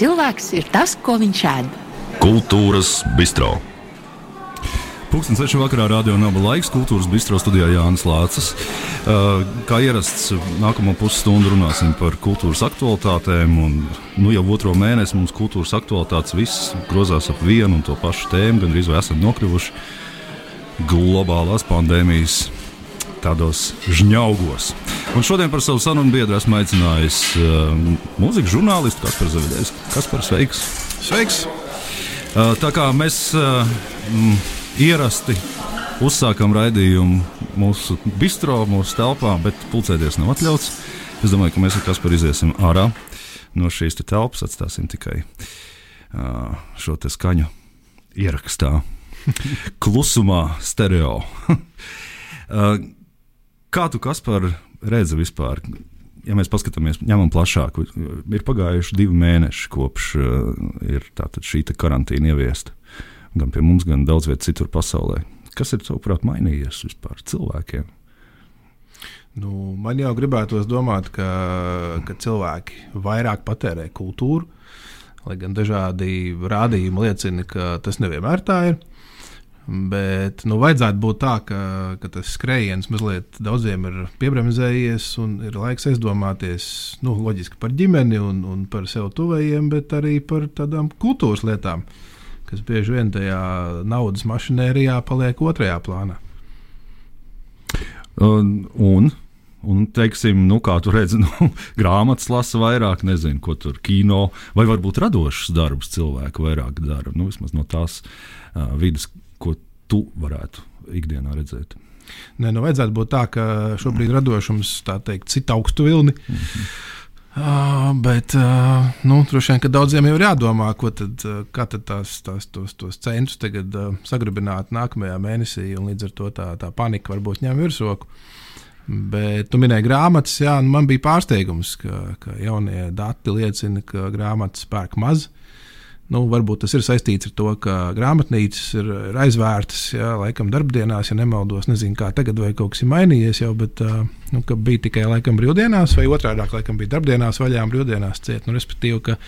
Cilvēks ir tas, ko viņš ēd. Kultūras bistro. Pūkstens 6. vakarā radio naba laiks kultūras bistro studijā Jānis Lācis. Uh, kā ierasts, nākamo pusstundu runāsim par kultūras aktualitātēm. Un, nu, jau otro mēnesi mums kultūras aktualitātes viss grozās ap vienu un to pašu tēmu. Gan arī esam nokļuvuši globālās pandēmijas tādos žņaugos. Un šodien par savu sarunu biedru esmu aicinājis uh, mūzikas žurnālistu Kasparu Zavidēs. Kaspars, sveiks! Sveiks! Uh, tā kā mēs uh, mm, ierasti uzsākam raidījumu mūsu bistro, mūsu telpā, bet pulcēties nav atļauts. Es domāju, ka mēs ar Kasparu iziesim ārā no šīs te telpas, atstāsim tikai uh, šo skaņu ierakstā. Klusumā, stereo. uh, kā tu, Kaspar, redzi vispār? Ja mēs paskatāmies, ņemam plašāk, ir pagājuši divi mēneši kopš uh, ir šī karantīna ieviesta gan pie mums, gan daudz vietā citur pasaulē. Kas ir, tavuprāt, mainījies vispār cilvēkiem? Nu, man jau gribētos domāt, ka, ka cilvēki vairāk patērē kultūru, lai gan dažādi rādījumi liecina, ka tas nevienmēr tā ir. Bet nu, vajadzētu būt tā, ka, ka tas skrējiens mazliet daudziem ir piebremzējies un ir laiks aizdomāties nu, loģiski par ģimeni un, un par sev tuvējiem, bet arī par tādām kultūras lietām. Kas bieži vien tajā naudas mašinērijā paliek otrajā plānā. Un, un, un teiksim, nu, kā tu redzi, nu, grāmatas lasa vairāk, nezinu, ko tur kino, vai varbūt radošs darbs cilvēku vairāk dara. Nu, vismaz no tās uh, vidas, ko tu varētu ikdienā redzēt. Nē, nu vajadzētu būt tā, ka šobrīd radošums, tā teikt, cita augstu vilni. Mm -hmm. Uh, bet uh, nu, droši vien, ka daudziem jau ir jādomā, tad, uh, kā tad tās, tās, tos, tos centus tagad uh, sagribināt nākamajā mēnesī, un līdz ar to tā, tā panika varbūt ņem virsroku. Bet tu minēji grāmatas, jā, nu man bija pārsteigums, ka, ka jaunie dati liecina, ka grāmatas pērk maz. Nu, varbūt tas ir saistīts ar to, ka grāmatnīcas ir, ir aizvērtas, jā, laikam, darbdienās, ja nemaldos. Nezinu, kā tagad vai kaut kas ir mainījies jau, bet nu, bija tikai laikam brīvdienās, vai otrādi - laikam bija darbdienās vaļā un brīvdienās ciet. Nu, respektīvi, ka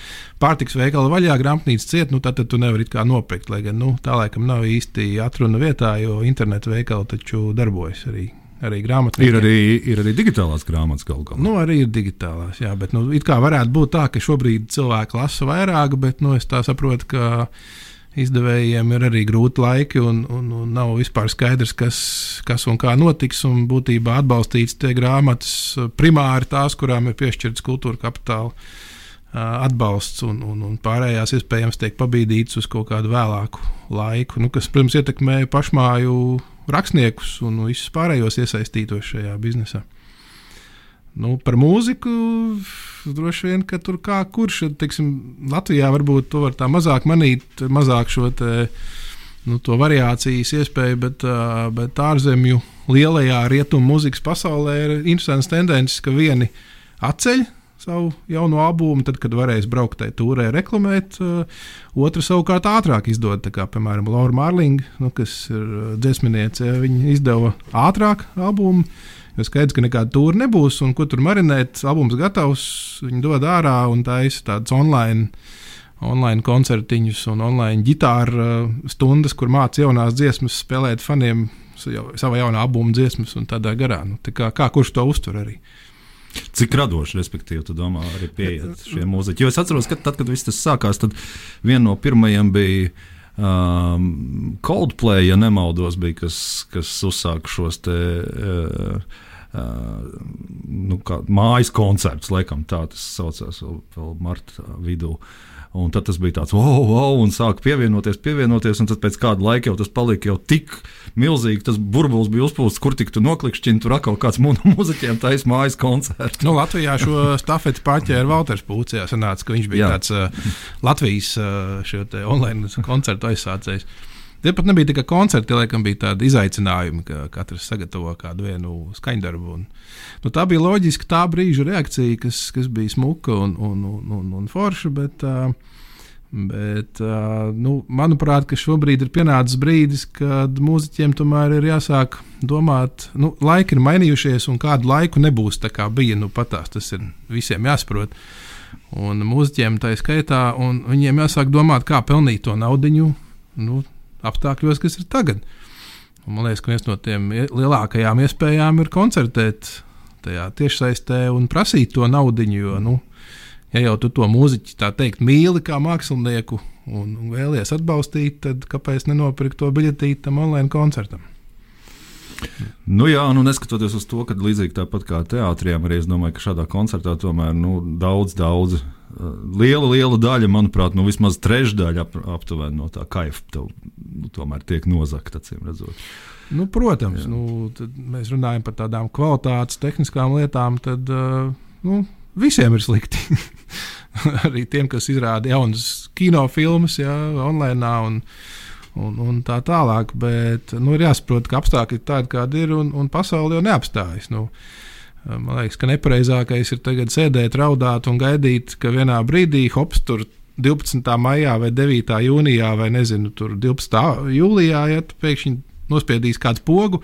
pārtiks veikala vaļā, grāmatnīca ciet, nu, tad, tad tu nevari nopirkt. Lai gan nu, tā laikam nav īsti atruna vietā, jo internetu veikali taču darbojas arī arī grāmatā. Ir arī, ir arī digitālās grāmatas galu galā. Nu, arī ir digitālās, jā, bet nu, it kā varētu būt tā, ka šobrīd cilvēki lasa vairāk, bet nu, es tā saprotu, ka izdevējiem ir arī grūti laiki un, un, un nav vispār skaidrs, kas, kas un kā notiks. Un būtībā atbalstīts tie grāmatas primāri tās, kurām ir piešķirts kultūra kapitāla atbalsts, un, un, un pārējās iespējams tiek pabīdītas uz kaut kādu vēlāku laiku, nu, kas, protams, ietekmē pašmāju rakstniekus un visus pārējos iesaistītos šajā biznesā. Nu, par mūziku droši vien, ka tur kā kurš, teiksim, Latvijā varbūt to var tā mazāk manīt, mazāk šo te, nu, variācijas iespēju, bet, bet ārzemju lielajā rietumu mūzikas pasaulē ir interesants tendences, ka vieni atceļ savu jauno albumu, tad, kad varēs braukt tajā tūrē, reklamēt. Uh, otra savukārt ātrāk izdod, kā piemēram Laura Marlinga, nu, kas ir uh, dziesminiece. Viņa izdeva ātrāk albumu. Jo skaidrs, ka nekāda tūra nebūs, un ko tur marinēt. Albums gatavs, viņi dod ārā un taisa tādas online, online koncertiņus un online ģitāru uh, stundas, kur māca jaunās dziesmas, spēlēt faniem savā jaunā albuma dziesmas un tādā garā. Nu, tā kā, kā kurš to uztver arī. Cik radoši, respektīvi, tu domā, arī pieiet šie mūziķi. Jo es atceros, ka tad, kad viss tas sākās, tad viena no pirmajiem bija um, Coldplay, ja nemaldos, bija, kas, kas uzsāka šos te. Uh, Uh, nu, mājas koncerts, laikam tā tas saucās vēl, vēl marta vidū. Un tad tas bija tāds, wow, wow, un sāka pievienoties, pievienoties, un tad pēc kāda laika jau tas palika jau tik milzīgi, tas burbulis bija uzpūsts, kur tik tu noklikšķini, tur atkal kāds mūziķiem taisa mājas koncerts. Nu, Latvijā šo stafeti pārķēra Valters Pūcijā, sanāca, ka viņš bija Jā. tāds uh, Latvijas uh, online koncertu aizsācējs. Tie pat nebija tikai koncerti, tie laikam bija tādi izaicinājumi, ka katrs sagatavo kādu vienu skaņdarbu. Un, nu, tā bija loģiski tā brīža reakcija, kas, kas bija smuka un, un, un, un, un forša. Bet, Bet, nu, manuprāt, šobrīd ir pienācis brīdis, kad mūziķiem tomēr ir jāsāk domāt, nu, laiki ir mainījušies, un kādu laiku nebūs tā kā bija. Nu, patās, tas ir visiem jāsaprot. un mūziķiem tā skaitā, un viņiem jāsāk domāt, kā pelnīt to naudu nu, apstākļos, kas ir tagad. Un man liekas, ka viens no tiem lielākajām iespējām ir koncertēt tajā tiešsaistē un prasīt to naudu. Jo, nu, ja jau tu to mūziķi tā teikt mīli kā mākslinieku un, vēlies atbalstīt, tad kāpēc nenopirkt to biļetīti tam online koncertam? Nu jā, nu neskatoties uz to, ka līdzīgi tāpat kā teātriem, arī es domāju, ka šādā koncertā tomēr nu, daudz, daudz, uh, liela, liela daļa, manuprāt, nu vismaz trešdaļa ap, aptuveni no tā kaifa tev, nu, tomēr tiek nozagta, acīm redzot. Nu, protams, jā. nu, mēs runājam par tādām kvalitātes, tehniskām lietām, tad uh, nu, visiem ir slikti. arī tiem, kas izrāda jaunas kinofilmas, jā, online. Un, un, un tā tālāk. Bet nu, ir jāsaprot, ka apstākļi ir tādi, kādi ir, un, un pasaule jau neapstājas. Nu, man liekas, ka nepareizākais ir tagad sēdēt, raudāt un gaidīt, ka vienā brīdī hops tur 12. maijā vai 9. jūnijā vai nezinu, 12. jūlijā, ja pēkšņi nospiedīs kāds pogu.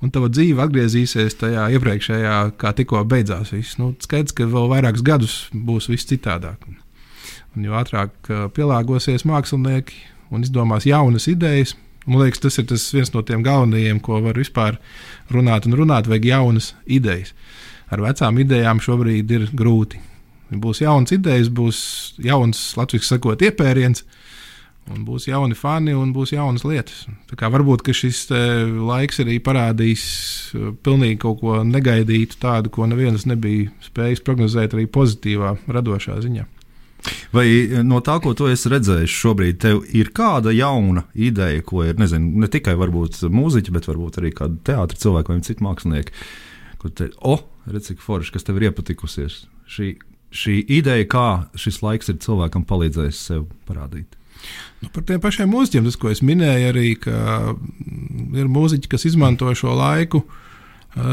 Un tava dzīve atgriezīsies tajā iepriekšējā, kā tikko beidzās. Viss. Nu, skaidrs, ka vēl vairākus gadus būs viss citādāk. Un jo ātrāk pielāgosies mākslinieki, un izdomās jaunas idejas. Man liekas, tas ir tas viens no tiem galvenajiem, ko var vispār runāt un runāt. Vajag jaunas idejas. Ar vecām idejām šobrīd ir grūti. Būs jaunas idejas, būs jauns, latviešu sakot, iepēriens, un būs jauni fani un būs jaunas lietas. Varbūt šis laiks arī parādīs uh, pilnīgi kaut ko negaidītu, tādu, ko neviens nebija spējis prognozēt arī pozitīvā, radošā ziņā. Vai eh, no tā, ko tu esi redzējis šobrīd, tev ir kāda jauna ideja, ko ir nezinu, ne tikai mūziķi, bet varbūt arī kāda teātris cilvēki vai citi mākslinieki, kur te, oh, redz, cik forši, kas tev ir iepatikusies. Šī, šī ideja, kā šis laiks ir cilvēkam palīdzējis sev parādīt. Nu, par tiem pašiem mūziķiem, tas, ko es minēju, arī ir mūziķi, kas izmanto šo laiku uh,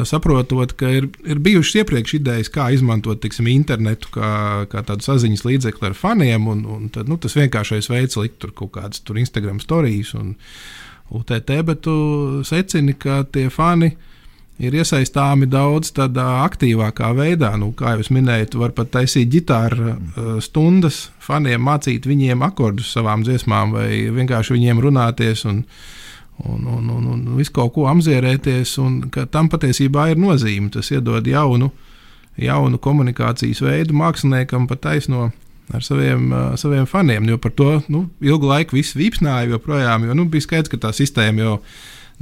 saprotot, ka ir, ir bijušas iepriekš idejas, kā izmantot tiksim, internetu kā, kā tādu saziņas līdzekli ar faniem. Un, un tad, nu, tas vienkāršais veids likt tur kaut kādas tur Instagram stāstus un UTT, bet tu secini, ka tie fani ir iesaistāmi daudz tādā aktīvākā veidā. Nu, kā jau minēju, tu vari pat taisīt ģitāru stundas, faniem mācīt viņiem akordus savām dziesmām vai vienkārši viņiem runāties. Un, un, un, un, un visu kaut ko apzierēties, un tam patiesībā ir nozīme. Tas iedod jaunu, jaunu komunikācijas veidu māksliniekam pat taisno ar saviem, uh, saviem faniem. Jo par to nu, ilgu laiku viss vīpsnāja joprojām, jo nu, bija skaidrs, ka tā sistēma jau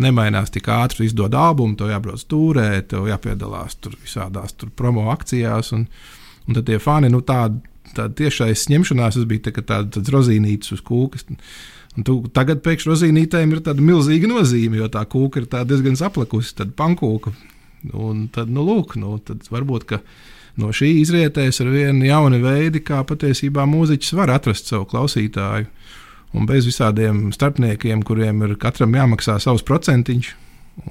nemainās tik ātri. Izdod albumu, tev jābrauc stūrē, tev jāpiedalās tur visādās tur promo akcijās, un, un tad tie fani, nu, tādi tā tiešais ņemšanās, tas bija tā, tāds rozīnītis uz kūkas. Tu, tagad pēkšņi rozīnītēm ir tāda milzīga nozīme, jo tā kūka ir diezgan saplakusi, tad pankūka. Un tad, nu, lūk, nu, tad varbūt no šī izrietēs ar vienu jaunu veidu, kā patiesībā mūziķis var atrast savu klausītāju. Un bez visādiem starpniekiem, kuriem ir katram jāmaksā savs procentiņš,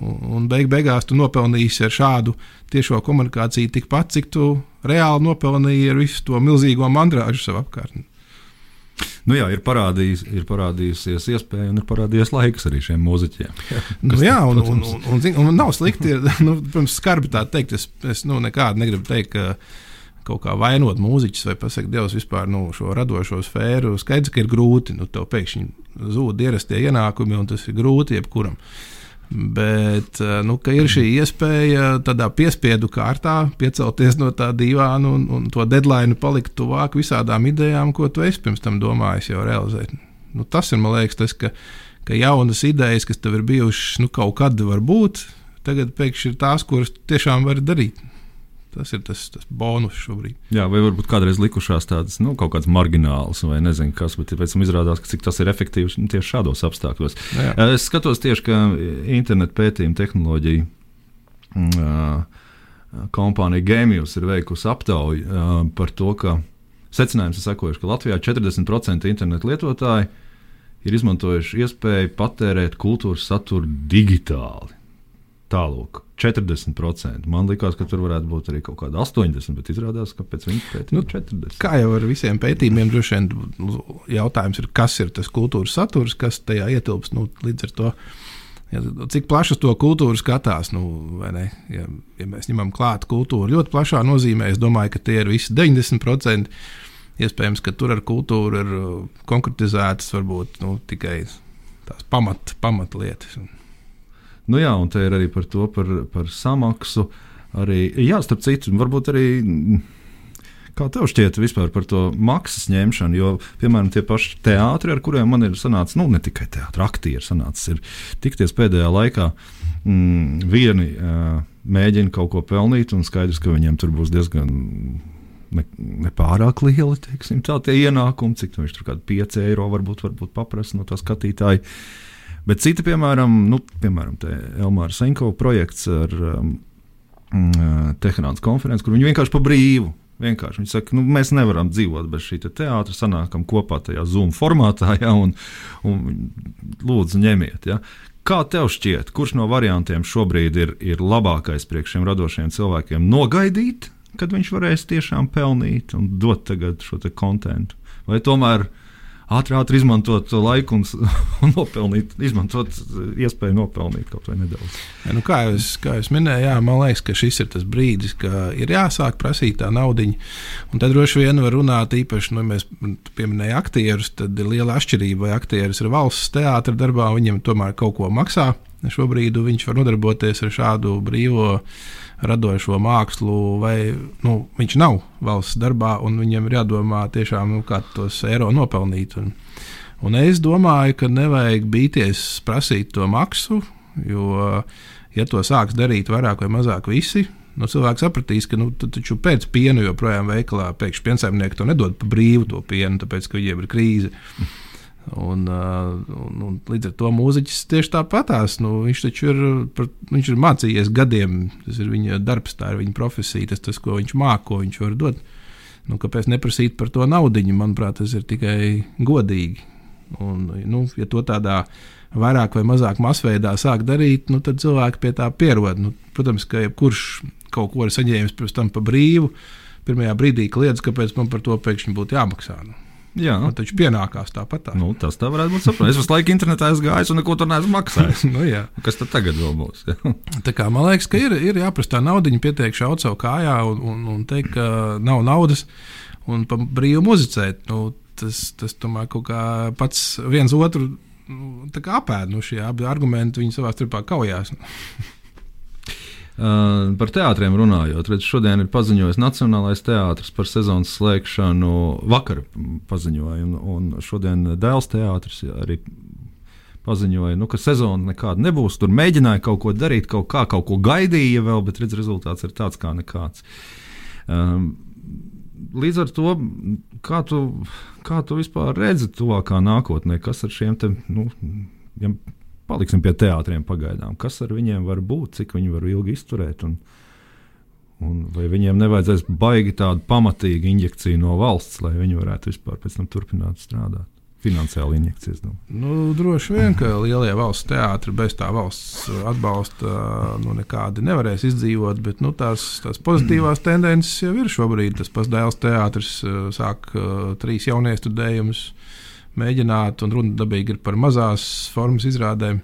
un beig beigās tu nopelnīsi ar šādu tiešo komunikāciju tikpat, cik tu reāli nopelnīji ar visu to milzīgo mandrāžu sev apkārtnē. Nu jā, ir, parādījis, ir parādījusies iespēja un ir parādījies laiks arī šiem mūziķiem. nu, jā, un, un, un, un, un, un nav slikti, ir, nu, skarbi tā teikt. Es, es nu, nekādu negribu teikt, ka kaut kā vainot mūziķus vai pasakot, Dievs, vispār nu, šo radošo sfēru. Skaidrs, ka ir grūti, nu, tev pēkšņi zūd ierastie ienākumi, un tas ir grūti jebkuram. Uh, Bet eh, nu, ir šī iespēja tādā piespiedu kārtā piecelties no tā divāna un, un to deadline palikt tuvāk visādām idejām, ko tu esi pirms tam domājis jau realizēt. Nu, tas ir, man liekas, tas, ka, ka jaunas idejas, kas tev ir bijušas nu, kaut kad, varbūt, tagad pēkšņi ir tās, kuras tiešām var darīt. Tas ir tas, tas bonus šobrīd. Jā, vai varbūt kādreiz likušās tādas nu, kaut kādas marginālas, vai nezinu kas, bet pēc tam izrādās, ka tas ir efektīvs nu, tieši šādos apstākļos. Jā. Es skatos tieši, ka internetu pētījuma tehnoloģija. Uh, kompānija Gēmijus ir veikusi aptauju par to, ka secinājums ir sekojuši, ka Latvijā 40% internetu lietotāji ir izmantojuši iespēju patērēt kultūras saturu digitāli. Tālāk, 40%. Man liekas, ka tur varētu būt arī kaut kāda 80%, bet izrādās, ka pēc viņa pētījuma nu, 40%. Kā jau ar visiem pētījumiem, droši vien jautājums ir, kas ir tas kultūras saturs, kas tajā ietilpst. Nu, līdz ar to, ja, cik plaši to kultūru skatās, nu, ja, ja mēs ņemam klāt kultūru ļoti plašā nozīmē, es domāju, ka tie ir visi 90%. iespējams, ka tur ar kultūru ir konkretizētas varbūt nu, tikai tās pamat, pamatlietas. Nu jā, un te ir arī par to, par, par samaksu. Arī, jā, starp citu, varbūt arī Kā tev šķiet vispār par to maksas ņemšanu? Jo, piemēram, tie paši teātri, ar kuriem man ir sanācis, nu, ne tikai teātris, aktieri sanācis, ir tikties pēdējā laikā. Mm, vieni uh, mēģina kaut ko pelnīt, un skaidrs, ka viņiem tur būs diezgan ne, nepārāk lieli teiksim, tā, ienākumi, cik viņš tur kādi 5 eiro varbūt, varbūt paprasa no tā skatītāja. Bet citi, piemēram, nu, piemēram Elmāra Senko projekts ar um, Teherānas konferenci, kur viņi vienkārši pa brīvu Vienkārši viņi saka, nu, mēs nevaram dzīvot bez šī te teātra, sanākam kopā tajā Zoom formātā, ja, un, un lūdzu, ņemiet. Ja. Kā tev šķiet, kurš no variantiem šobrīd ir, ir labākais priekš šiem radošiem cilvēkiem nogaidīt, kad viņš varēs tiešām pelnīt un dot šo kontekstu? Vai tomēr ātri, ātri izmantot laiku un, un nopelnīt, izmantot iespēju nopelnīt kaut vai nedaudz. Ja, nu, kā, es, kā jau minēju, jā, man liekas, ka šis ir tas brīdis, kad ir jāsāk prasīt tā naudiņa. Un tad droši vien var runāt īpaši, nu, mēs pieminējām aktierus, tad ir liela atšķirība, vai aktieris ir valsts teātris darbā, viņam tomēr kaut ko maksā. Šobrīd viņš var nodarboties ar šādu brīvo radošo mākslu, vai nu, viņš nav valsts darbā, un viņam ir jādomā tiešām, nu, kā tos eiro nopelnīt. Un, un es domāju, ka nevajag bīties prasīt to maksu, jo, ja to sāks darīt vairāk vai mazāk visi, nu, cilvēks sapratīs, ka nu, taču pēc piena joprojām veikalā pēkšņi piensaimnieki to nedod pa brīvu to pienu, tāpēc ka viņiem ir krīze. Un, un, un līdz ar to mūziķis tieši tāpatās. Nu, viņš taču ir, viņš ir mācījies gadiem, tas ir viņa darbs, tā ir viņa profesija, tas, tas ko viņš māca, ko viņš var dot. Nu, kāpēc neprasīt par to naudu? Manuprāt, tas ir tikai godīgi. Un, nu, ja to tādā vairāk vai mazāk masveidā sāk darīt, nu, tad cilvēki pie tā pierod. Nu, protams, ka jebkurš kaut ko ir saņēmis pirms tam pa brīvu, pirmajā brīdī kliedz, kāpēc man par to pēkšņi būtu jāmaksā. Nu. Jā, man taču pienākās tāpat. Tā. Nu, tas tā varētu būt saprotams. Es visu laiku internetā esmu gājis un neko tur neesmu maksājis. nu, jā. Kas tad tagad vēl būs? kā, man liekas, ka ir, ir jāprasa tā nauda, pietiek šaut savu kājā un, un, un teikt, ka nav naudas un pa brīvu muzicēt. Nu, tas, tas tomēr kaut kā pats viens otru nu, apēd. Nu, šie abi argumenti viņi savā starpā kaujās. Par teātriem runājot, redz, šodien ir paziņojis Nacionālais teātris par sezonas slēgšanu. Vakar paziņoja, un, un šodien Dēls teātris arī paziņoja, nu, ka sezona nekāda nebūs. Tur mēģināja kaut ko darīt, kaut kā, kaut ko gaidīja vēl, bet redz, rezultāts ir tāds kā nekāds. Um, līdz ar to, kā tu, kā tu vispār redzi tuvākā nākotnē, kas ar šiem te, nu, ja paliksim pie teātriem pagaidām. Kas ar viņiem var būt, cik viņi var ilgi izturēt? Un, un vai viņiem nevajadzēs baigi tādu pamatīgu injekciju no valsts, lai viņi varētu vispār pēc tam turpināt strādāt? Finansiāli injekcijas. Nu, droši vien, ka lielie valsts teātri bez tā valsts atbalsta nu, nekādi nevarēs izdzīvot, bet nu, tās, tās pozitīvās tendences jau ir šobrīd. Tas pats Dēls teātris sāk uh, trīs jaunie studējumus mēģināt, un runa dabīgi ir par mazās formas izrādēm.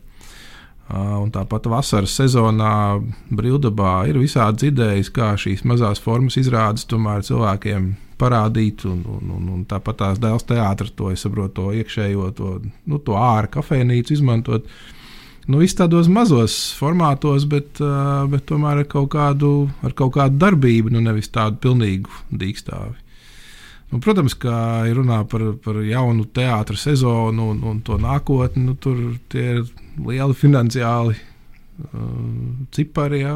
Un tāpat vasaras sezonā brīvdabā ir visādas idejas, kā šīs mazās formas izrādes tomēr cilvēkiem parādīt. Un, un, un, un tāpat tās dēls teātris to saprotu, to iekšējo, to, nu, to ārā kafejnīcu izmantot. Nu, viss tādos mazos formātos, bet, bet tomēr ar kaut, kādu, ar kaut kādu darbību, nu nevis tādu pilnīgu dīkstāvi. Nu, protams, kā ir runā par, par jaunu teātros sezonu un, un to nākotni, nu, tur ir lieli finansiāli uh, cipari. Ja,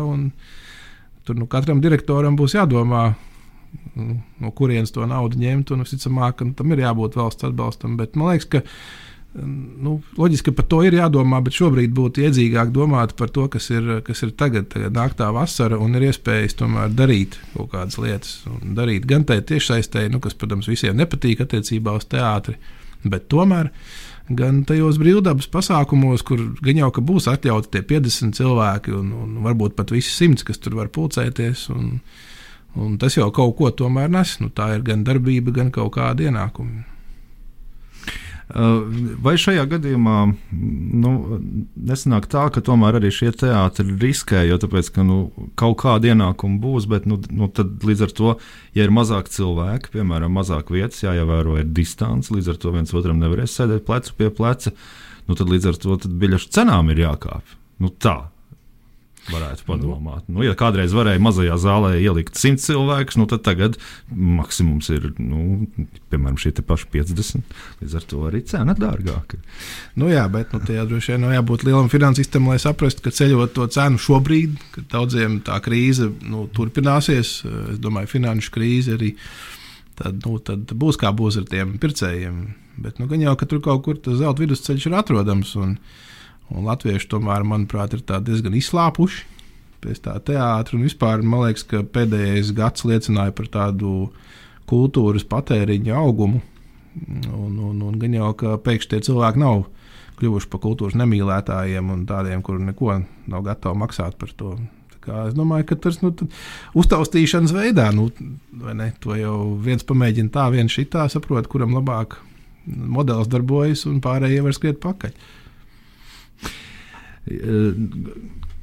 tur nu, katram direktoram būs jādomā, nu, no kurienes to naudu ņemt. Un, visticamāk, ka tam ir jābūt valsts atbalstam. Bet man liekas, ka Nu, loģiski, ka par to ir jādomā, bet šobrīd būtu iedzīgāk domāt par to, kas ir, kas ir tagad. Tagad nāk tā vasara un ir iespējas tomēr darīt kaut kādas lietas. Un darīt gan tādā tiešsaistē, nu, kas, protams, visiem nepatīk attiecībā uz teātri, bet tomēr gan tajos brīvdabas pasākumos, kur gan jau būs atļauti tie 50 cilvēki un, un varbūt pat visi simts, kas tur var pulcēties. Un, un tas jau kaut ko tomēr nes. Nu, tā ir gan darbība, gan kaut kāda ienākuma. Vai šajā gadījumā nu, nesanāk tā, ka tomēr arī šie teātri riskē, jo tāpēc, ka, nu, kaut kāda ienākuma būs, bet nu, nu, līdz ar to, ja ir mazāk cilvēki, piemēram, mazāk vietas, jāievēro ir distance, līdz ar to viens otram nevarēs sēdēt plecu pie pleca, nu, tad līdz ar to biļešu cenām ir jākāpj. Nu, tā, varētu padomāt. Nu, ja kādreiz varēja mazajā zālē ielikt 100 cilvēkus, nu, tad tagad maksimums ir nu, piemēram šie paši 50. Līdz ar to arī cena dārgāka. Nu, jā, bet nu, tajā droši vien nu, jābūt lielam finansistam, lai saprastu, ka ceļot to cenu šobrīd, kad daudziem tā krīze nu, turpināsies, es domāju, finanšu krīze arī. Tad, nu, tad būs kā būs ar tiem pircējiem. Bet nu, gan jau, ka tur kaut kur tas zelta vidusceļš ir atrodams. Un, uh, Un latvieši tomēr, manuprāt, ir diezgan izslāpuši pēc tā teātra. Un vispār man liekas, ka pēdējais gads liecināja par tādu kultūras patēriņa augumu. Un, un, un gan jau, ka pēkšņi tie cilvēki nav kļuvuši par kultūras nemīlētājiem un tādiem, kuriem neko nav gatavi maksāt par to. Es domāju, ka tas ir nu, uztaustīšanas veidā, nu, ne? To jau viens pamēģina tā, viens šitā, saprot, kuram labāk modelis darbojas, un pārējie var skriet pakaļ.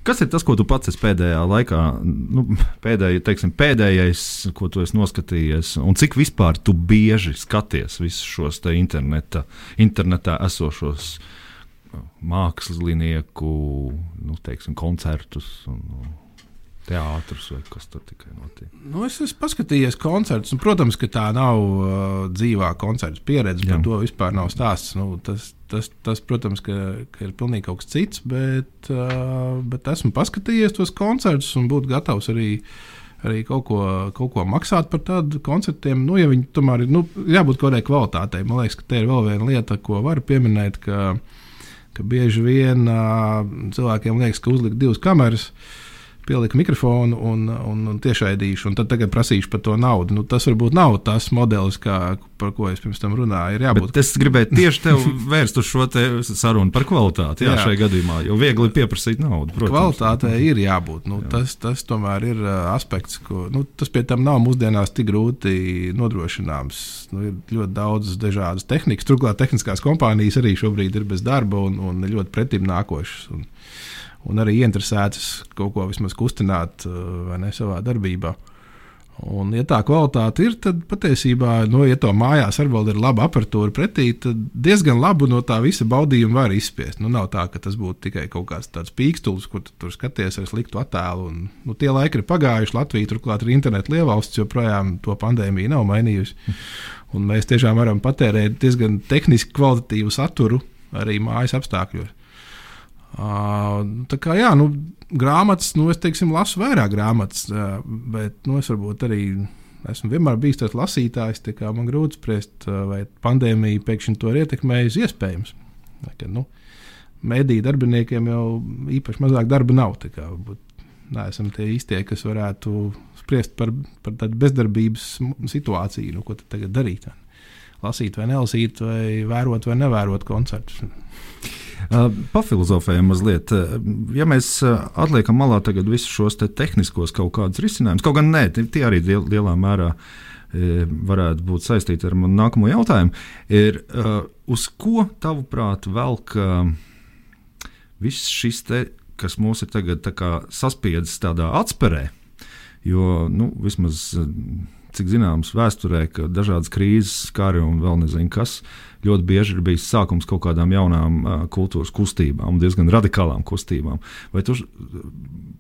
Kas ir tas, ko tu pats pēdējā laikā, nu, pēdēj, teiksim, pēdējais, ko tu esi noskatījies, un cik vispār tu bieži skaties visus šos interneta, internetā esošos mākslinieku nu, teiksim, koncertus? Un, teātrus vai kas tur tikai notiek. Nu, es esmu paskatījies koncertus, un, protams, ka tā nav uh, dzīvā koncerta pieredze. Par to vispār nav stāsts. Nu, tas, tas, tas, protams, ka, ka ir pilnīgi kaut kas cits, bet, uh, bet esmu paskatījies tos koncertus un būtu gatavs arī. Arī kaut ko, kaut ko maksāt par tādu koncertiem. Nu, ja viņi tomēr ir nu, jābūt kaut kādai kvalitātei. Man liekas, ka te ir vēl viena lieta, ko var pieminēt, ka, ka bieži vien uh, cilvēkiem liekas, ka uzlikt divas kameras uh, pieliku mikrofonu un, un, un tiešraidīšu, un tad tagad prasīšu par to naudu. Nu, tas varbūt nav tas modelis, kā, par ko es pirms tam runāju. Ir jābūt. Bet es gribēju tieši tev vērst uz šo sarunu par kvalitāti. Jā, jā. šajā gadījumā, jo viegli pieprasīt naudu. Protams. Kvalitātei ir jābūt. Nu, jā. tas, tas tomēr ir aspekts, ko nu, tas pie tam nav mūsdienās tik grūti nodrošināms. Nu, ir ļoti daudz dažādas tehnikas. Turklāt tehniskās kompānijas arī šobrīd ir bez darba un, un ļoti pretim nākošas. Un, un arī interesētas kaut ko vismaz kustināt eh, ne, savā darbībā. Un, ja tā kvalitāte ir, tad patiesībā, nu, ja to mājās arī ir laba apatūra pretī, tad diezgan labu no tā visa baudījuma var izspiest. Nu, nav tā, ka tas būtu tikai kaut kāds tāds pīkstūlis, kur tu tur skaties ar sliktu attēlu. Un, nu, tie laiki ir pagājuši. Latvija turklāt ir interneta lielvalsts, joprojām to pandēmija nav mainījusi. Un mēs tiešām varam patērēt diezgan tehniski kvalitatīvu saturu arī mājas apstākļos. Tā kā jā, nu, grāmatas, nu, es teiksim, lasu vairāk grāmatas, bet nu, es varbūt arī esmu vienmēr bijis tāds lasītājs. Tā man grūti spriest, vai pandēmija pēkšņi to ir ietekmējusi. Iespējams, ka nu, mediju darbiniekiem jau īpaši mazāk darba nav. Nē, esam tie īstie, kas varētu spriest par, par tādu bezdarbības situāciju, nu, ko tagad darīt. Lasīt vai nelasīt, vai vērot vai nevērot koncertus. Pafilozofējam mazliet. Ja mēs atliekam malā visus šos te tehniskos kaut kādus risinājumus, kaut gan nē, tie arī lielā mērā varētu būt saistīti ar manu nākamo jautājumu, ir uz ko tavuprāt velk viss šis te, kas mūs ir tagad saspiedzis tādā atspērē, jo nu, vismaz cik zināms, vēsturē, ka dažādas krīzes, kari un vēl nezinu kas, ļoti bieži ir bijis sākums kaut kādām jaunām uh, kultūras kustībām, diezgan radikālām kustībām. Vai tu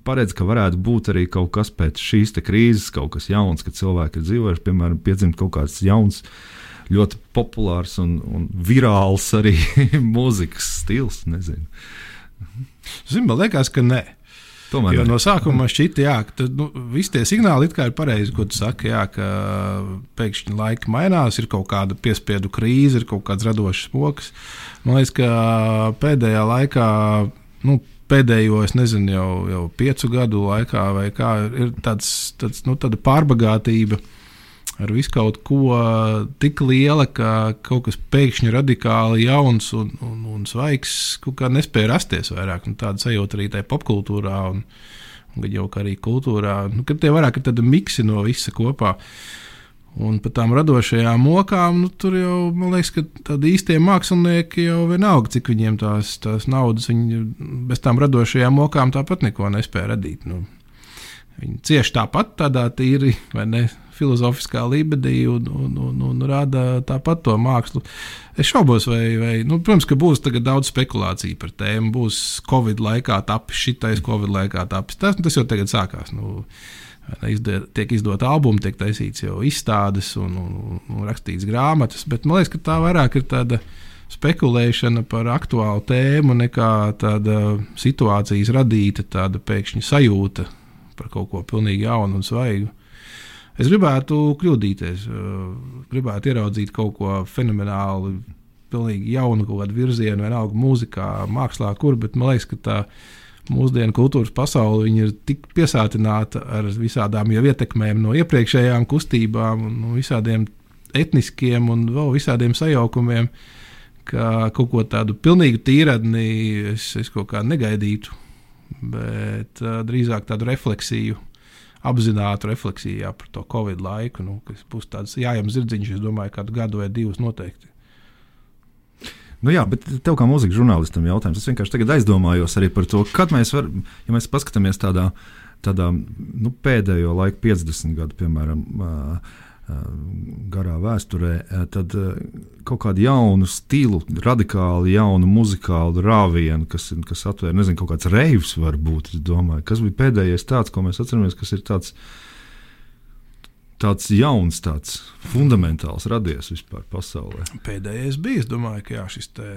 paredzi, ka varētu būt arī kaut kas pēc šīs krīzes, kaut kas jauns, kad cilvēki ir dzīvojuši, piemēram, piedzimt kaut kāds jauns. Ļoti populārs un, un virāls arī mūzikas stils. Nezinu. Zinu, man liekas, ka nē. Tomēr jo no sākuma šķita, jā, ka nu, visi tie signāli ir pareizi, ko tu saki, jā, ka pēkšņi laika mainās, ir kaut kāda piespiedu krīze, ir kaut kāds radošs spoks. Man liekas, ka pēdējā laikā. Nu, Pēdējo, es nezinu, jau, jau piecu gadu laikā, vai kā, ir tāds, tāds, nu, tāda pārbagātība, uh, ar visu kaut ko tik liela, ka kaut kas pēkšņi radikāli jauns un, un, un svaigs nespēja rasties vairāk. Un tāda sajūta arī tajā popkultūrā un, un jau arī kultūrā, nu, ka tie vairāk ir tādi miksi no visa kopā. Un par tām radošajām mokām, nu, tur jau, man liekas, ka tādi īstie mākslinieki jau vienalga, cik viņiem tās, tās naudas, viņi bez tām radošajām mokām tāpat neko nespēja radīt. Nu, viņi cieši tāpat tādā tīri, vai ne, filozofiskā līmenī un, un, un, un rada tāpat to mākslu. Es šaubos, vai, vai nu, protams, ka būs daudz spekulāciju par tēmu. Būs Covid laikā tapis šitais, Covid laikā tapis tas, tas jau tagad sākās. Nu, Izde, tiek izdota albumi, tiek taisīts jau izstādes un, un, un rakstīts grāmatas, bet man liekas, ka tā vairāk ir tāda spekulēšana par aktuālu tēmu nekā tāda situācijas radīta, tāda pēkšņa sajūta par kaut ko pilnīgi jaunu un svaigu. Es gribētu kļūdīties, gribētu ieraudzīt kaut ko fenomenālu, pilnīgi jaunu, kaut kādu virzienu, vienalga mūzikā, mākslā, kur, bet man liekas, ka tā mūsdienu kultūras pasaule ir tik piesātināta ar visādām jau ietekmēm no iepriekšējām kustībām, no visādiem etniskiem un vēl visādiem sajaukumiem, ka kaut ko tādu pilnīgi tīradni es, es kaut kā negaidītu, bet uh, drīzāk tādu refleksiju apzinātu refleksiju jā, par to Covid laiku, nu, kas būs tāds jājams zirdziņš, es domāju, kādu gadu vai divus noteikti. Nu jā, bet tev kā mūzikas žurnālistam jautājums. Es vienkārši aizdomājos arī par to, kad mēs varam, ja mēs paskatāmies tādā, tādā nu, pēdējo laiku, 50 gadu, piemēram, uh, garā vēsturē, tad kaut kādu jaunu stilu, radikāli jaunu muzikālu rāvienu, kas, kas atvēra, nezinu, kaut kāds reivs varbūt, es domāju, kas bija pēdējais tāds, ko mēs atceramies, kas ir tāds, tāds jauns, tāds fundamentāls radies vispār pasaulē. Pēdējais bija, es domāju, ka jā, šis te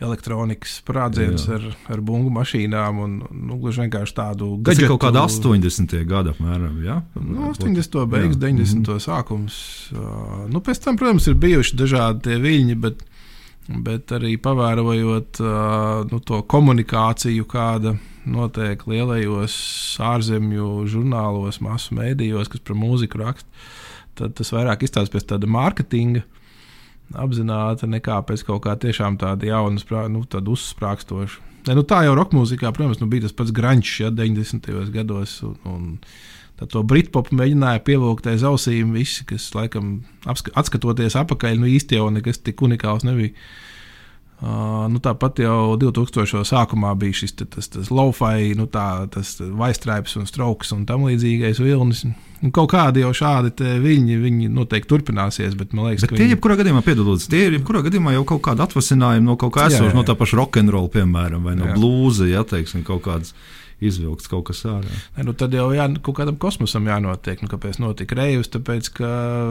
elektronikas sprādziens ar, ar bungu mašīnām un nu, gluži vienkārši tādu ir kaut kāda 80. gada apmēram, ja? Nu, 80. beigas, jā. 90. Mm -hmm. sākums. Uh, nu, pēc tam, protams, ir bijuši dažādi tie viļņi, bet, bet arī pavērojot uh, nu, to komunikāciju, kāda notiek lielajos ārzemju žurnālos, masu mēdījos, kas par mūziku raksta, tad tas vairāk izstāsta pēc tāda mārketinga. Uh, apzināta nekā pēc kaut kā tiešām tāda jauna, nu, tāda uzsprāgstoša. Ne, nu, tā jau roka mūzikā, protams, nu, bija tas pats grunčs ja, 90. gados. Un, un Tad to britpopu mēģināja pievilkt aiz ausīm visi, kas, laikam, atskatoties atpakaļ, nu īsti jau nekas tik unikāls nebija. Uh, nu, tāpat jau 2000. sākumā bija šis te, tas, tas low-fi, nu, tā, tas vaistrāps un strokes un tam līdzīgais vilnis. Nu, kaut kādi jau šādi viņi, viņi noteikti turpināsies, bet man liekas, bet ka tie viņi... jebkurā gadījumā, piedodiet, tie ir jebkurā gadījumā jau kaut kāda atvasinājuma no kaut kā esoša, no tā paša rokenrola, piemēram, vai no jā. blūza, ja teiksim, kaut kādas izvilkts kaut kas ārā. Ne, nu tad jau jā, kaut kādam kosmosam jānotiek. Nu, kāpēc notika reivs? Tāpēc, ka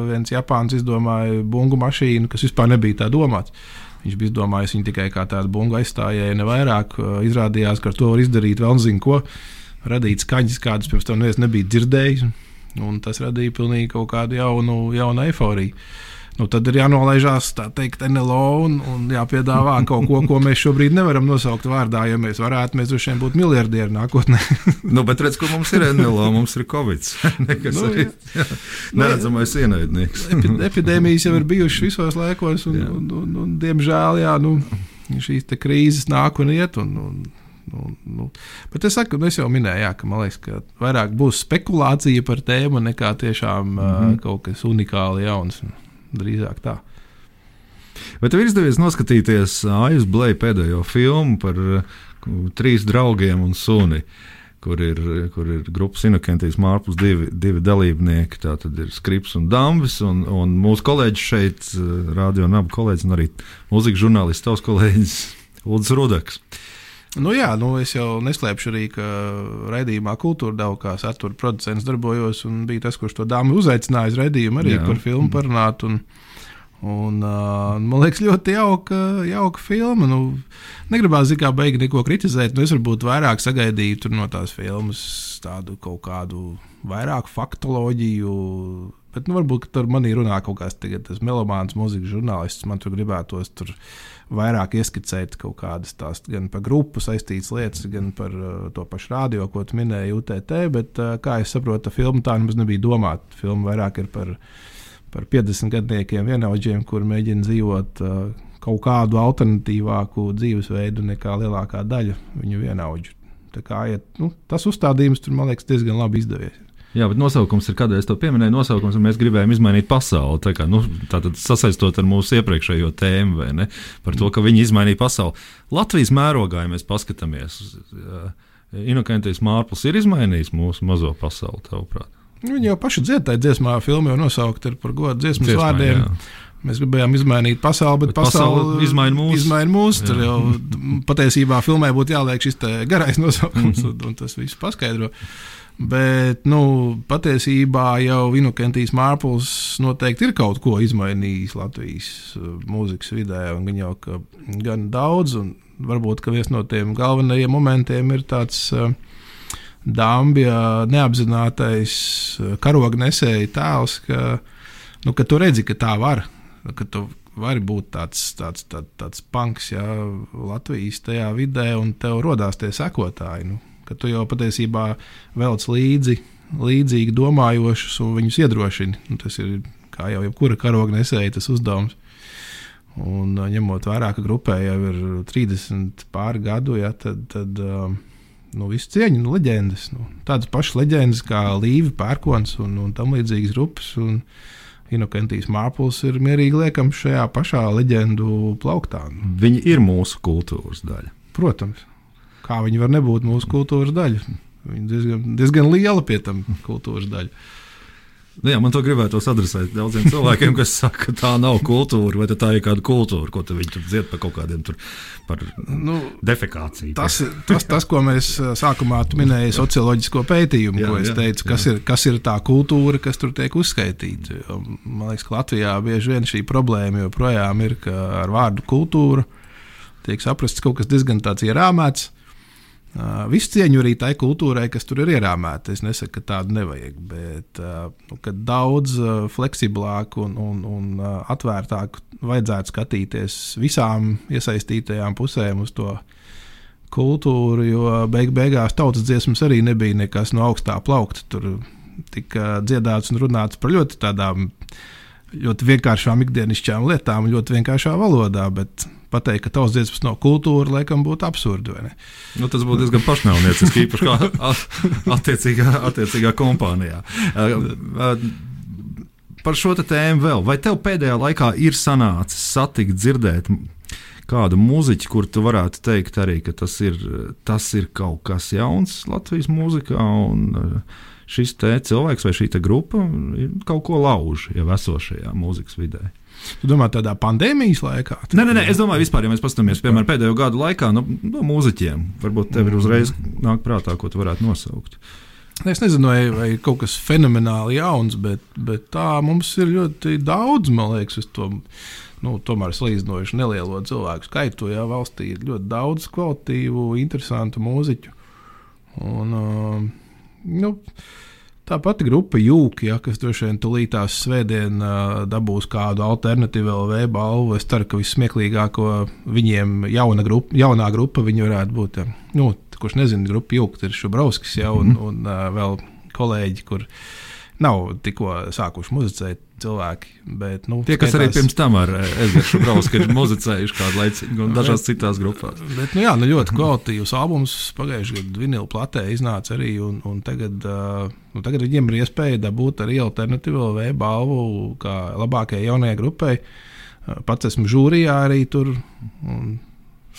viens Japāns izdomāja bungu mašīnu, kas vispār nebija tā domāts. Viņš bija izdomājis viņu tikai kā tādu bungu aizstājēju, ne vairāk. Izrādījās, ka ar to var izdarīt vēl nezinu ko, radīt skaņas, kādas pirms tam neviens nebija dzirdējis. Un tas radīja pilnīgi kaut kādu jaunu, jaunu eifóriju nu, tad ir jānolaižās teikt, NLO un, un jāpiedāvā kaut ko, ko mēs šobrīd nevaram nosaukt vārdā. Ja mēs varētu, mēs droši vien būtu miljardieri nākotnē. nu, bet redz, kur mums ir NLO, mums ir Covid. Nekas nu, arī jā. Nu, neredzamais ienaidnieks. Epi, epidēmijas jau ir bijušas visos laikos, un, un, un, un, un diemžēl jā, nu, šīs krīzes nāk un iet. Un, un, Nu, nu. Bet es saku, es jau minēju, jā, ka man liekas, ka vairāk būs spekulācija par tēmu nekā tiešām mm -hmm. uh, kaut kas unikāli jauns drīzāk tā. Vai tev ir izdevies noskatīties Aijas Blēja pēdējo filmu par uh, trīs draugiem un suni? Kur ir, kur ir grupas Inokentijas Mārpus divi, divi dalībnieki. Tā tad ir Skrips un Dambis. Un, un mūsu kolēģis šeit, uh, radio un abu kolēģis, un arī mūzikas žurnālists, tavs kolēģis Ulris Rudaks. Nu jā, nu es jau neslēpšu arī, ka raidījumā Kultūra Dau kā satura producents darbojos un bija tas, kurš to dāmu uzaicināja uz raidījumu arī jā. par filmu mm. parunāt. Un, un, uh, man liekas, ļoti jauka, jauka filma. Nu, negribētu zināt, kā beigti neko kritizēt. Nu, es varbūt vairāk sagaidītu no tās filmas tādu kaut kādu vairāk faktoloģiju. Bet nu, varbūt tur manī runā kaut kāds tāds melomāns, mūzikas žurnālists. Man tur gribētos tur vairāk ieskicēt kaut kādas tās gan par grupu saistītas lietas, gan par uh, to pašu radio, ko tu minēji UTT. Bet, uh, kā es saprotu, filma tā nemaz nebija domāta. Filma vairāk ir par, par 50 gadniekiem vienaudžiem, kur mēģina dzīvot uh, kaut kādu alternatīvāku dzīvesveidu nekā lielākā daļa viņu vienaudžu. Tā kā, ja, nu, tas uzstādījums tur, man liekas, diezgan labi izdevies. Jā, bet nosaukums ir, es to pieminēju, nosaukums mēs gribējām izmainīt pasauli. Tā kā, nu, tātad sasaistot ar mūsu iepriekšējo tēmu, vai ne? Par to, ka viņi izmainīja pasauli. Latvijas mērogā, ja mēs paskatāmies, uh, Inokentijas Mārpls ir izmainījis mūsu mazo pasauli, tavuprāt. Viņi jau paši dziedāja dziesmā, filmā jau nosaukt par godu dziesmas Dziesmā, vārdiem. jā. Mēs gribējām izmainīt pasauli, bet, Bet pasaule pasaule izmaina mūs. Izmaina mūs tur jau patiesībā filmē būtu jāliek šis garais nosaukums, un, un tas viss paskaidro. Bet nu, patiesībā jau Vinokentijas Mārpls noteikti ir kaut ko izmainījis Latvijas uh, mūzikas vidē, un gan jau ka gan daudz, un varbūt viens no tiem galvenajiem momentiem ir tāds. Uh, Dambja neapzinātais uh, karognesēja tēls, ka, nu, ka tu redzi, ka tā var, ka tu vari būt tāds, tāds, tāds, tāds punks ja, Latvijas tajā vidē, un tev radās tie sekotāji. Nu, ka tu jau patiesībā velc līdzi, līdzīgi domājošus un viņus iedrošini. Nu, tas ir kā jau jebkura karognesēja tas uzdevums. Un, ā, ņemot vērā, ka grupē jau ir 30 pāri gadu, ja, tad, tad ā, nu, visu cieņu, nu, leģendas. Nu, tādas pašas leģendas kā Līva, Pērkons un, un tam līdzīgas grupas. Un, Inokentijas Mārpls ir mierīgi liekams šajā pašā leģendu plauktā. Nu, Viņi ir mūsu kultūras daļa. Protams, kā viņi var nebūt mūsu kultūras daļa. Viņi diezgan, diezgan liela pie tam kultūras daļa. Nu, jā, man to gribētos adresēt daudziem cilvēkiem, kas saka, ka tā nav kultūra, vai tā ir kāda kultūra, ko viņi tur dzied par kaut kādiem tur, par Nu, defekāciju. Tas, tas, tas, ko mēs sākumā tu minēji, socioloģisko pētījumu, Jā, ko es jā, teicu, kas jā. ir, kas ir tā kultūra, kas tur tiek uzskaitīta. Man liekas, ka Latvijā bieži vien šī problēma joprojām ir, ka ar vārdu kultūra tiek saprasts kaut kas diezgan tāds ierāmēts. Visu cieņu arī tai kultūrai, kas tur ir ierāmēta. Es nesaku, ka tādu nevajag, bet nu, daudz fleksiblāk un, un, un atvērtāk vajadzētu skatīties visām iesaistītajām pusēm uz to kultūru, jo beig beigās tautas dziesmas arī nebija nekas no augstā plaukta. Tur tika dziedāts un runāts par ļoti tādām ļoti vienkāršām ikdienišķām lietām, ļoti vienkāršā valodā. Bet pateikt, ka tavs dziesmas nav kultūra, laikam būtu absurdi. Nu, tas būtu diezgan pašnāvnieciski, īpaši kā attiecīgā, attiecīgā kompānijā. Uh, uh, Par šo tēmu vēl. Vai tev pēdējā laikā ir sanācis satikt, dzirdēt kādu mūziķu, kur tu varētu teikt arī, ka tas ir, tas ir kaut kas jauns Latvijas mūzikā, un uh, šis te cilvēks vai šī grupa kaut ko lauž jau esošajā mūzikas vidē? Tu domā, tādā pandēmijas laikā? Nē, nē, nē, es domāju, vispār, ja mēs paskatāmies, piemēram, pēdējo gadu laikā, no, no mūziķiem, varbūt tev ir uzreiz nāk prātā, ko tu varētu nosaukt. Es nezinu, vai, vai kaut kas fenomenāli jauns, bet, bet tā mums ir ļoti daudz, man liekas, uz to. Nu, tomēr salīdzinoši nelielo cilvēku skaitu, ja valstī ir ļoti daudz kvalitīvu, interesantu mūziķu. Un, uh, nu, tā pati grupa Jūka, ja, kas droši vien tūlītās svētdien dabūs kādu alternatīvu LV balvu. Es ceru, ka vissmieklīgāko viņiem jauna grupa, jaunā grupa viņi varētu būt. Ja. Nu, kurš nezina, grupa Jūka ir Šubrauskis ja, un, un uh, vēl kolēģi, kur nav tikko sākuši muzicēt cilvēki. Bet, nu, Tie, kas arī skaitās- pirms tam ar Edgars Brausku ir muzicējuši kādu laiku, dažās citās grupās. Bet, nu, jā, nu, ļoti kvalitīvs albums. Pagājušajā gadā vinila platē iznāca arī. Un, un tagad, nu, tagad viņiem ir iespēja dabūt arī alternatīvu LV balvu kā labākajai jaunajai grupai. Pats esmu žūrijā arī tur. Un,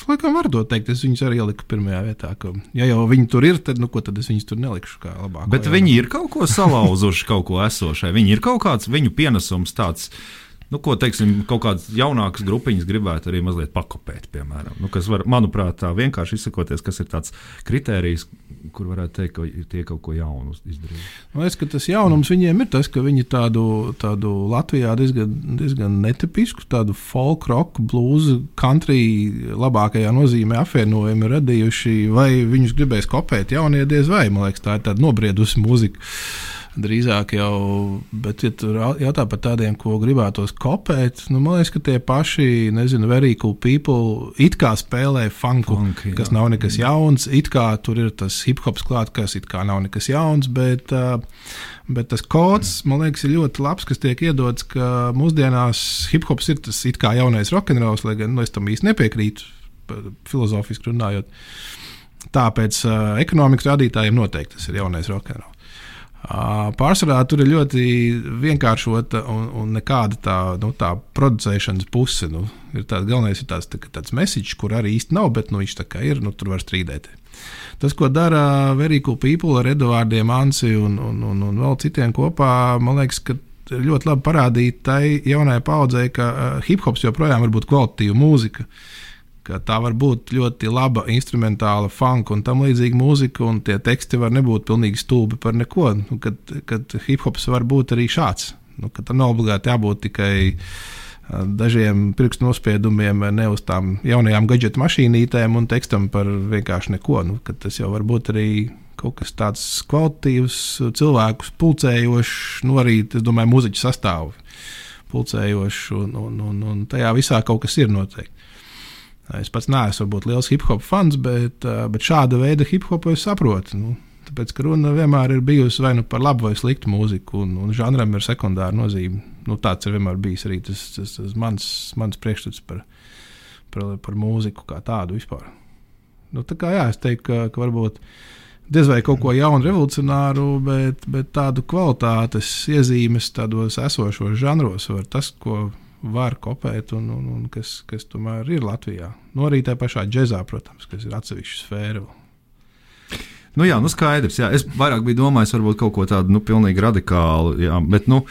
laikam varu to teikt. Es viņus arī ieliku pirmajā vietā. Ka, ja jau viņi tur ir, tad, nu, ko, tad es viņus tur nelikšu kā labāk. Bet viņi ir kaut ko salauzuši, kaut ko esošai. Viņi ir kaut kāds viņu pienesums tāds. Nu, ko teiksim, kaut kādas jaunākas grupiņas gribētu arī mazliet pakopēt, piemēram. Nu, kas, var, manuprāt, tā vienkārši izsakoties, kas ir tāds kritērijs, kur varētu teikt, ka tie kaut ko jaunu izdarīja. Man liekas, ka tas jaunums viņiem ir tas, ka viņi tādu, tādu Latvijā diezgan, diezgan netipisku, tādu folk, rock, blues, country labākajā nozīmē apvienojumu radījuši. Vai viņus gribēs kopēt jaunie diez vai? Man liekas, tā ir tāda nobriedusi mūzika. Drīzāk jau, bet, ja tur jautā par tādiem, ko gribētos kopēt, nu, man liekas, ka tie paši, nezinu, very cool people it kā spēlē funku, Funk, jā. kas nav nekas jauns, it kā tur ir tas hip hops klāt, kas it kā nav nekas jauns, bet, bet tas kods, man liekas, ir ļoti labs, kas tiek iedots, ka mūsdienās hip hops ir tas it kā jaunais rokenrols, lai gan nu, es tam īsti nepiekrītu, filozofiski runājot. Tāpēc uh, ekonomikas rādītājiem noteikti tas ir jaunais rokenrols. Pārsvarā tur ir ļoti vienkāršota un, un nekāda tā, nu, tā producēšanas puse. Nu, ir tāds galvenais ir tāds, tā, tāds message, kur arī īsti nav, bet nu, viņš tā kā ir, nu, tur var strīdēt. Tas, ko dara Cool People ar Eduardiem, Ansi un, un, un, un vēl citiem kopā, man liekas, ka ļoti labi parādīt tai jaunajai paudzei, ka uh, hip hops joprojām var būt kvalitatīva mūzika. Tā var būt ļoti laba instrumentāla, funk un tam līdzīga mūzika, un tie teksti var nebūt pilnīgi stulbi par neko. Nu, kad, kad hip hops var būt arī šāds. Nu, tam nav obligāti jābūt tikai dažiem pirkstu nospiedumiem, ne uz tām jaunajām gadgetu mašīnītēm un tekstam par vienkārši neko. Nu, tas jau var būt arī kaut kas tāds kvalitatīvs, cilvēkus pulcējošs, nu arī, es domāju, muzeķu sastāvu pulcējošs, un, un, un, un tajā visā kaut kas ir noteikti. Es pats neesmu varbūt liels hip hop fans, bet, bet šāda veida hip hopu es saprotu. Nu, tāpēc, ka runa vienmēr ir bijusi vai nu par labu vai sliktu mūziku, un, un žanram ir sekundāra nozīme. Nu, tāds ir vienmēr bijis arī tas, tas, tas mans, mans priekšstats par, par, par mūziku kā tādu vispār. Nu, tā kā jā, es teiktu, ka, ka varbūt diez vai kaut ko jaunu, revolucionāru, bet, bet tādu kvalitātes iezīmes tādos esošos žanros var tas, ko var kopēt un, un, un kas, kas tomēr ir Latvijā. No nu, arī tā pašā džēzā, protams, kas ir atsevišķa sfēra. Nu, jā, nu skaidrs. Jā. Es vairāk biju domājis, varbūt kaut ko tādu nu, pilnīgi radikālu. Jā, bet nu,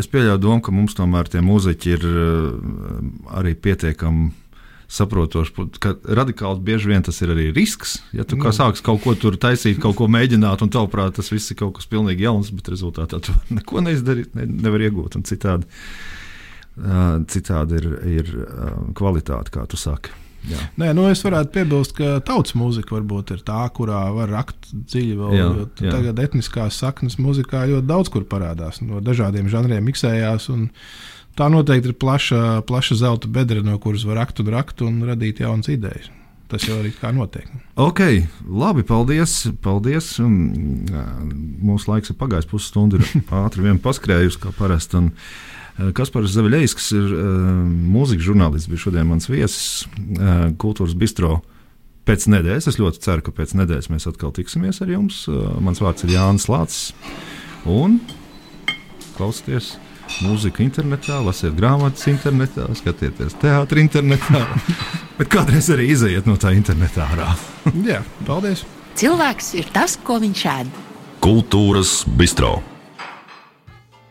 es pieļauju domu, ka mums tomēr tie muzeķi ir arī pietiekami saprotoši, ka radikāli bieži vien tas ir arī risks. Ja tu kā sāksi kaut ko tur taisīt, kaut ko mēģināt, un tavuprāt, tas viss ir kaut kas pilnīgi jauns, bet rezultātā tu neko neizdarīt, ne, nevar iegūt un citādi. Citādi ir, ir uh, kvalitāte, kā tu saki. Jā. Nē, nu es varētu piebilst, ka tautas mūzika varbūt ir tā, kurā var rakt dziļi. Vēl, jā, jā. Tagad etniskās saknes mūzikā ļoti daudz kur parādās. No dažādiem žanriem miksējās. Un, tā noteikti ir plaša, plaša zelta bedra, no kuras var rakt un rakt un radīt jaunas idejas. Tas jau arī kā notiek. Ok, labi, paldies. paldies. Mūsu laiks ir pagājis pusstundu, ir ātri vien paskrējusi, kā parasti. Un, Kaspars Zaviļējs, ir uh, mūzikas žurnālists, bija šodien mans viesis uh, Kultūras Bistro. Pēc nedēļas, es ļoti ceru, ka pēc nedēļas mēs atkal tiksimies ar jums. Mans vārds ir Jānis Lācis. Un klausieties! mūziku internetā, lasiet grāmatas internetā, skatieties teātris internetā. Bet kādreiz arī iziet no tā internetā ārā. Jā, paldies! Cilvēks ir tas, ko viņš ēd. Kultūras bistro.